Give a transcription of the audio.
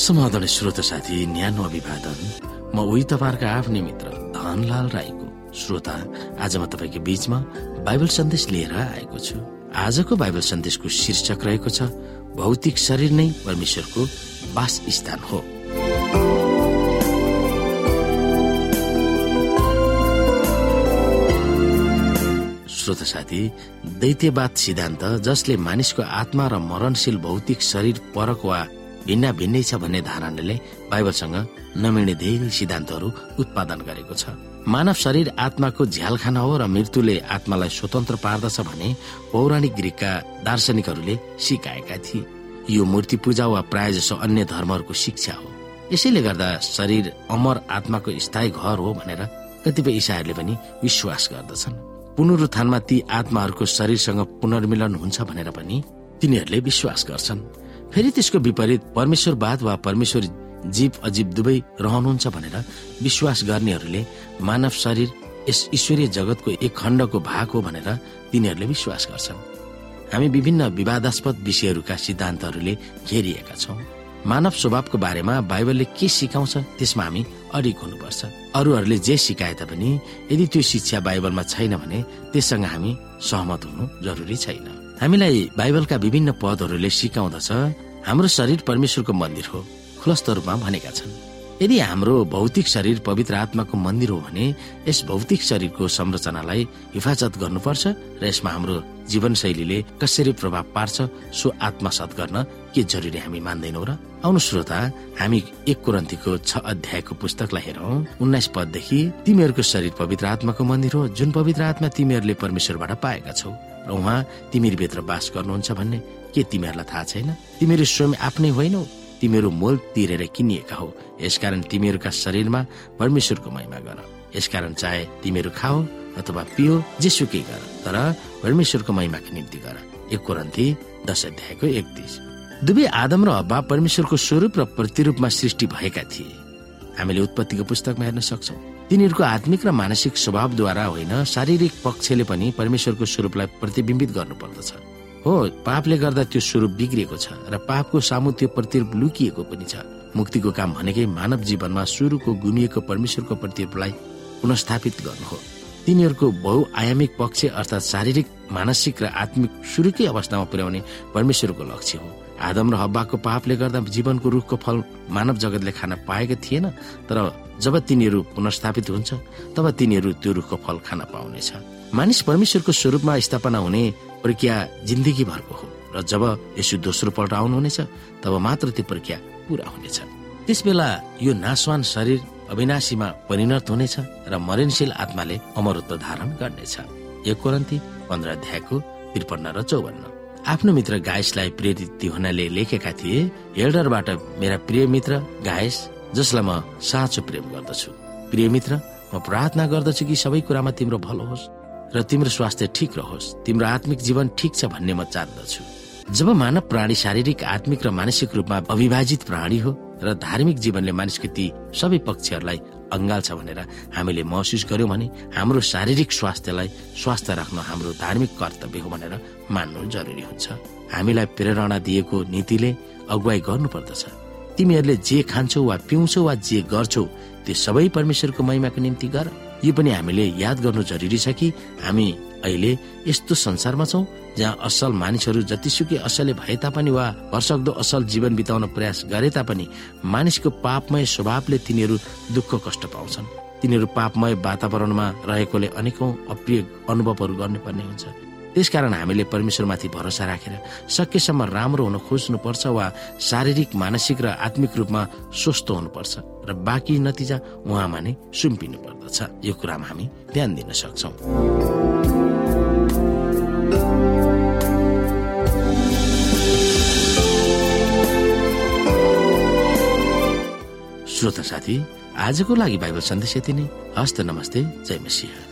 समाधान श्रोता साथी न्यानो अभिवादन। म उही तपाईँहरूका आफ्नै मित्र धनलाल राईको श्रोता। आज म तपाईँको बीचमा बाइबल सन्देश लिएर आएको छु। आजको बाइबल सन्देशको शीर्षक रहेको छ भौतिक शरीर नै परमेश्वरको वास स्थान हो। श्रोता साथी दैत्यवाद सिद्धान्त जसले मानिसको आत्मा र मरणशील भौतिक शरीर परक वा भिन्न भिन्नै छ भन्ने धारणाले बाइबलसँग नमिल्ने धेरै सिद्धान्तहरू उत्पादन गरेको छ। मानव शरीर आत्माको झ्यालखाना हो र मृत्युले आत्मालाई स्वतन्त्र पार्दछ भने पौराणिक ग्रिकका दार्शनिकहरूले सिकाएका थिए। यो मूर्ति पूजा वा प्राय जसो अन्य धर्महरूको शिक्षा हो। यसैले गर्दा शरीर अमर आत्माको स्थायी घर हो भनेर कतिपय इसाईहरूले पनि विश्वास गर्दछन्। पुनरुत्थानमा ती आत्माहरूको शरीरसँग पुनर्मिलन हुन्छ भनेर पनि तिनीहरूले विश्वास गर्छन्। फेरि त्यसको विपरीत परमेश्वरवाद वा परमेश्वर जीव अजीव दुवै रहनुहुन्छ भनेर विश्वास गर्नेहरूले मानव शरीर यस ईश्वरीय जगतको एक खण्डको भाग हो भनेर तिनीहरूले विश्वास गर्छन्। हामी विभिन्न विवादास्पद विषयहरूका सिद्धान्तहरूले घेरिएका छौँ। मानव स्वभावको बारेमा बाइबलले के सिकाउँछ त्यसमा हामी अडिक हुनुपर्छ। अरूहरूले जे सिकाए तापनि यदि त्यो शिक्षा बाइबलमा छैन भने त्यससँग हामी सहमत हुनु जरुरी छैन। हामीलाई बाइबलका विभिन्न पदहरूले सिकाउँदछ हाम्रो शरीर परमेश्वरको मन्दिर हो खुलस्त रूपमा भनेका छन्। यदि हाम्रो भौतिक शरीर पवित्र आत्माको मन्दिर हो भने यस भौतिक शरीरको संरचनालाई हिफाजत गर्नुपर्छ र यसमा हाम्रो जीवनशैलीले कसरी प्रभाव पार्छ सो आत्मसात गर्न के जरुरी हामी मान्दैनौ र? आउनु श्रोता हामी एक कुरन्तीको छ अध्यायको पुस्तकलाई हेरौँ। उन्नाइस पददेखि तिमीहरूको शरीर पवित्र आत्माको मन्दिर हो जुन पवित्र आत्मा तिमीहरूले परमेश्वरबाट पाएका छौ। र उहाँ तिमीहरूभित्र बास गर्नुहुन्छ भन्ने के तिमीहरूलाई थाहा छैन? तिमीहरू स्वयं आफ्नै होइनौ तिमीहरू मोल तिरेर किनिएका हो। यसकारण तिमीहरूका शरीरमा परमेश्वरको महिमा गर। यसकारण चाहे तिमीहरू खाओ अथवा पियो जेसुकै गर तर परमेश्वरको महिमाको निम्ति गर। एक कोरन्थी दश अध्यायको एकतिस। दुवै आदम र हब्बा परमेश्वरको स्वरूप र प्रतिरूपमा सृष्टि भएका थिए। हामीले उत्पत्तिको पुस्तकमा हेर्न सक्छौ। तिनीहरूको आत्मिक र मानसिक स्वभावद्वारा होइन शारीरिक पक्षले पनि परमेश्वरको स्वरूपलाई प्रतिबिम्बित गर्नुपर्दछ। हो पापले गर्दा त्यो स्वरूप बिग्रिएको छ र पापको सामु त्यो प्रतिरूप लुकिएको पनि छ। मुक्तिको काम भनेकै मानव जीवनमा सुरुको गुमिएको परमेश्वरको प्रतिरूपलाई पुनस्थापित गर्नु हो। तिनीहरूको बहुआयामिक पक्ष अर्थात् शारीरिक मानसिक र आत्मिक सुरुकै अवस्थामा पुर्याउने परमेश्वरको लक्ष्य हो। आदम र हब्बाको पापले गर्दा जीवनको रुखको फल मानव जगतले खान पाएको थिएन तर जब तिनीहरू पुनस्थापित हुन्छ तब तिनीहरू त्यो रुखको फल खान पाउनेछ। मानिस परमेश्वरको स्वरूपमा स्थापना हुने प्रक्रिया जिन्दगी भरको हो र जब यसो दोस्रो पल्ट आउनुहुनेछ तब मात्र त्यो प्रक्रिया पूरा हुनेछ। त्यस बेला यो नासवान शरीर अविनाशीमा परिणत हुनेछ र मरणशील आत्माले अमरत्व धारण गर्नेछ। एक कोरन्ती पन्ध्र अध्यायको त्रिपन्न र चौवन्न। आफ्नो मित्र गायसलाई प्रेरित हुनाले लेखेका थिए हेल्डरबाट मेरा प्रिय मित्र गायस जसलाई म साँचो प्रेम गर्दछु। प्रिय मित्र म प्रार्थना गर्दछु कि सबै कुरामा तिम्रो भलो होस् र तिम्रो स्वास्थ्य ठिक रहोस्। तिम्रो आत्मिक जीवन ठिक छ भन्ने म चाहदछु जब मानव प्राणी शारीरिक आत्मिक र मानसिक रूपमा अविभाजित प्राणी हो र धार्मिक जीवनले मानिसको ती सबै पक्षहरूलाई अङ्गाल्छ भनेर हामीले महसुस गर्यौँ भने हाम्रो शारीरिक स्वास्थ्यलाई स्वास्थ्य राख्न हाम्रो धार्मिक कर्तव्य हो भनेर मान्नु जरुरी हुन्छ। हामीलाई प्रेरणा दिएको नीतिले अगुवाई गर्नुपर्दछ। तिमीहरूले जे खान्छौ वा पिउँछौ वा जे गर्छौ त्यो सबै परमेश्वरको महिमाको निम्ति गर। यो पनि हामीले याद गर्नु जरुरी छ कि हामी अहिले यस्तो संसारमा छौँ जहाँ असल मानिसहरू जतिसुकै असलले भए तापनि वा भरसक्दो असल जीवन बिताउन प्रयास गरे तापनि मानिसको पापमय स्वभावले तिनीहरू दुःख कष्ट पाउँछन्। तिनीहरू पापमय वातावरणमा रहेकोले अनेकौं अप्रिय अनुभवहरू गर्नुपर्ने हुन्छ। त्यसकारण हामीले परमेश्वरमाथि भरोसा राखेर सकेसम्म राम्रो हुन खोज्नुपर्छ वा शारीरिक मानसिक र आत्मिक रूपमा स्वस्थ हुनुपर्छ र बाँकी नतिजा उहाँमा नै सुम्पिनु पर्दछ। यो कुरामा हामी ध्यान दिन सक्छौ। श्रोता साथी आजको लागि बाइबल सन्देश यति नै। हस्त नमस्ते जय मसिंह।